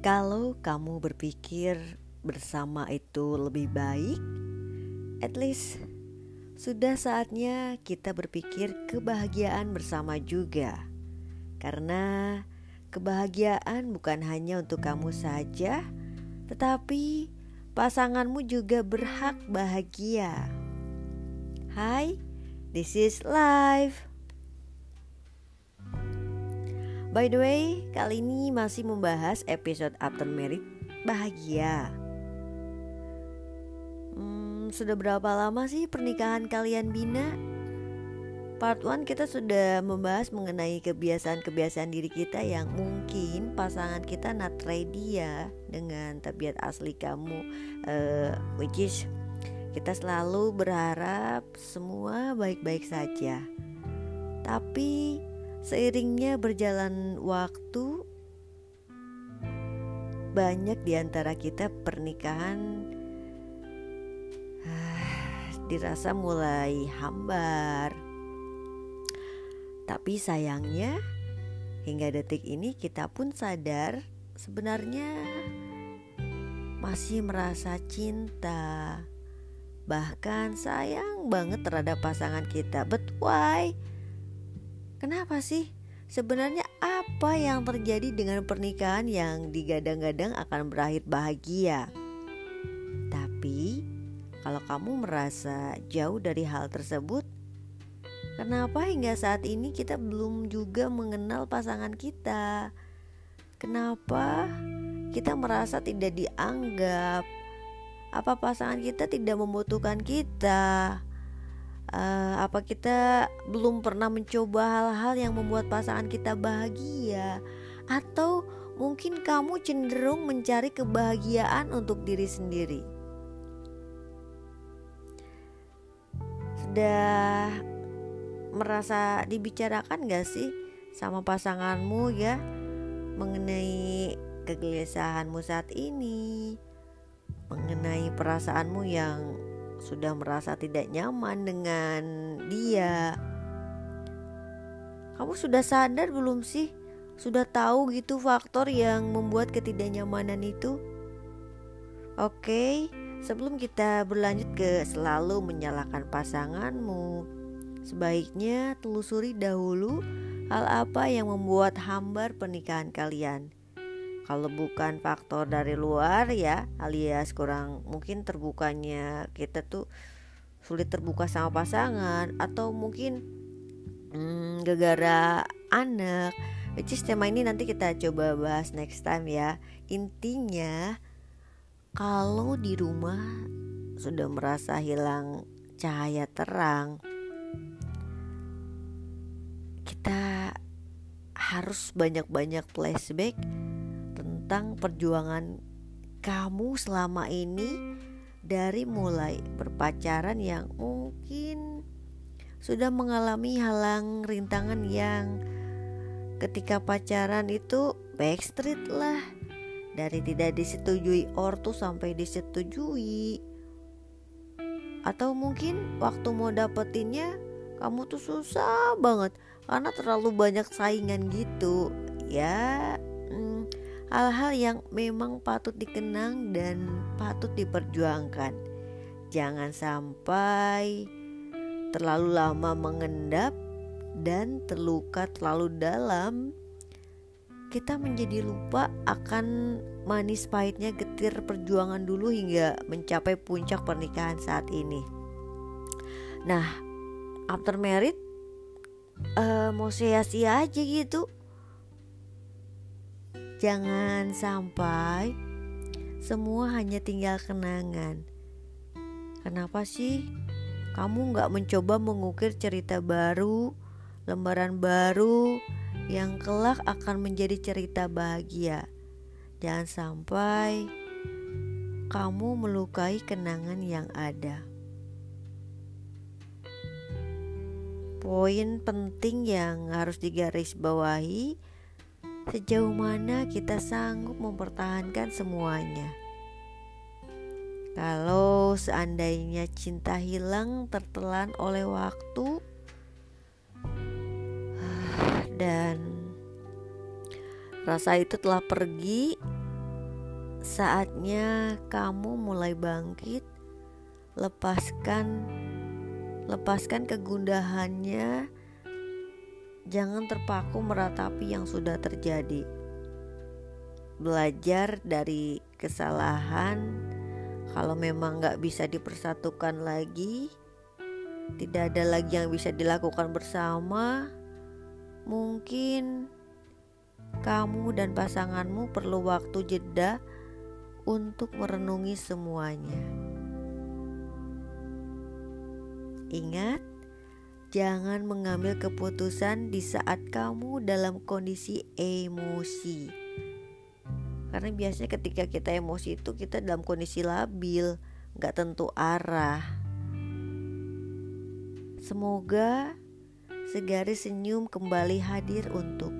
Kalau kamu berpikir bersama itu lebih baik, at least sudah saatnya kita berpikir kebahagiaan bersama juga. Karena kebahagiaan bukan hanya untuk kamu saja, tetapi pasanganmu juga berhak bahagia. Hai, this is life. By the way, kali ini masih membahas episode After Married bahagia. Hmm, sudah berapa lama sih pernikahan kalian Bina? Part 1 kita sudah membahas mengenai kebiasaan-kebiasaan diri kita yang mungkin pasangan kita not ready ya dengan tabiat asli kamu uh, which is kita selalu berharap semua baik-baik saja. Tapi Seiringnya berjalan waktu, banyak di antara kita pernikahan ah, dirasa mulai hambar. Tapi sayangnya, hingga detik ini kita pun sadar sebenarnya masih merasa cinta. Bahkan sayang banget terhadap pasangan kita. But why? Kenapa sih? Sebenarnya apa yang terjadi dengan pernikahan yang digadang-gadang akan berakhir bahagia? Tapi kalau kamu merasa jauh dari hal tersebut, kenapa hingga saat ini kita belum juga mengenal pasangan kita? Kenapa kita merasa tidak dianggap? Apa pasangan kita tidak membutuhkan kita? Uh, apa kita belum pernah mencoba hal-hal yang membuat pasangan kita bahagia? Atau mungkin kamu cenderung mencari kebahagiaan untuk diri sendiri? Sudah merasa dibicarakan gak sih sama pasanganmu ya mengenai kegelisahanmu saat ini? Mengenai perasaanmu yang sudah merasa tidak nyaman dengan dia. Kamu sudah sadar belum sih? Sudah tahu gitu faktor yang membuat ketidaknyamanan itu? Oke, sebelum kita berlanjut ke selalu menyalahkan pasanganmu, sebaiknya telusuri dahulu hal apa yang membuat hambar pernikahan kalian kalau bukan faktor dari luar ya alias kurang mungkin terbukanya kita tuh sulit terbuka sama pasangan atau mungkin hmm, gara-gara anak. Which is tema ini nanti kita coba bahas next time ya. Intinya kalau di rumah sudah merasa hilang cahaya terang kita harus banyak-banyak flashback tentang perjuangan kamu selama ini dari mulai berpacaran yang mungkin sudah mengalami halang rintangan yang ketika pacaran itu backstreet lah. Dari tidak disetujui ortu sampai disetujui. Atau mungkin waktu mau dapetinnya kamu tuh susah banget. Karena terlalu banyak saingan gitu. Ya hal-hal yang memang patut dikenang dan patut diperjuangkan. Jangan sampai terlalu lama mengendap dan terluka terlalu dalam. Kita menjadi lupa akan manis pahitnya getir perjuangan dulu hingga mencapai puncak pernikahan saat ini. Nah, after married uh, mau sia-sia aja gitu Jangan sampai semua hanya tinggal kenangan. Kenapa sih kamu nggak mencoba mengukir cerita baru, lembaran baru yang kelak akan menjadi cerita bahagia? Jangan sampai kamu melukai kenangan yang ada. Poin penting yang harus digarisbawahi sejauh mana kita sanggup mempertahankan semuanya. Kalau seandainya cinta hilang tertelan oleh waktu dan rasa itu telah pergi Saatnya kamu mulai bangkit, lepaskan lepaskan kegundahannya. Jangan terpaku meratapi yang sudah terjadi. Belajar dari kesalahan. Kalau memang nggak bisa dipersatukan lagi, tidak ada lagi yang bisa dilakukan bersama. Mungkin kamu dan pasanganmu perlu waktu jeda untuk merenungi semuanya. Ingat, jangan mengambil keputusan di saat kamu dalam kondisi emosi. Karena biasanya ketika kita emosi itu kita dalam kondisi labil, nggak tentu arah. Semoga segaris senyum kembali hadir untuk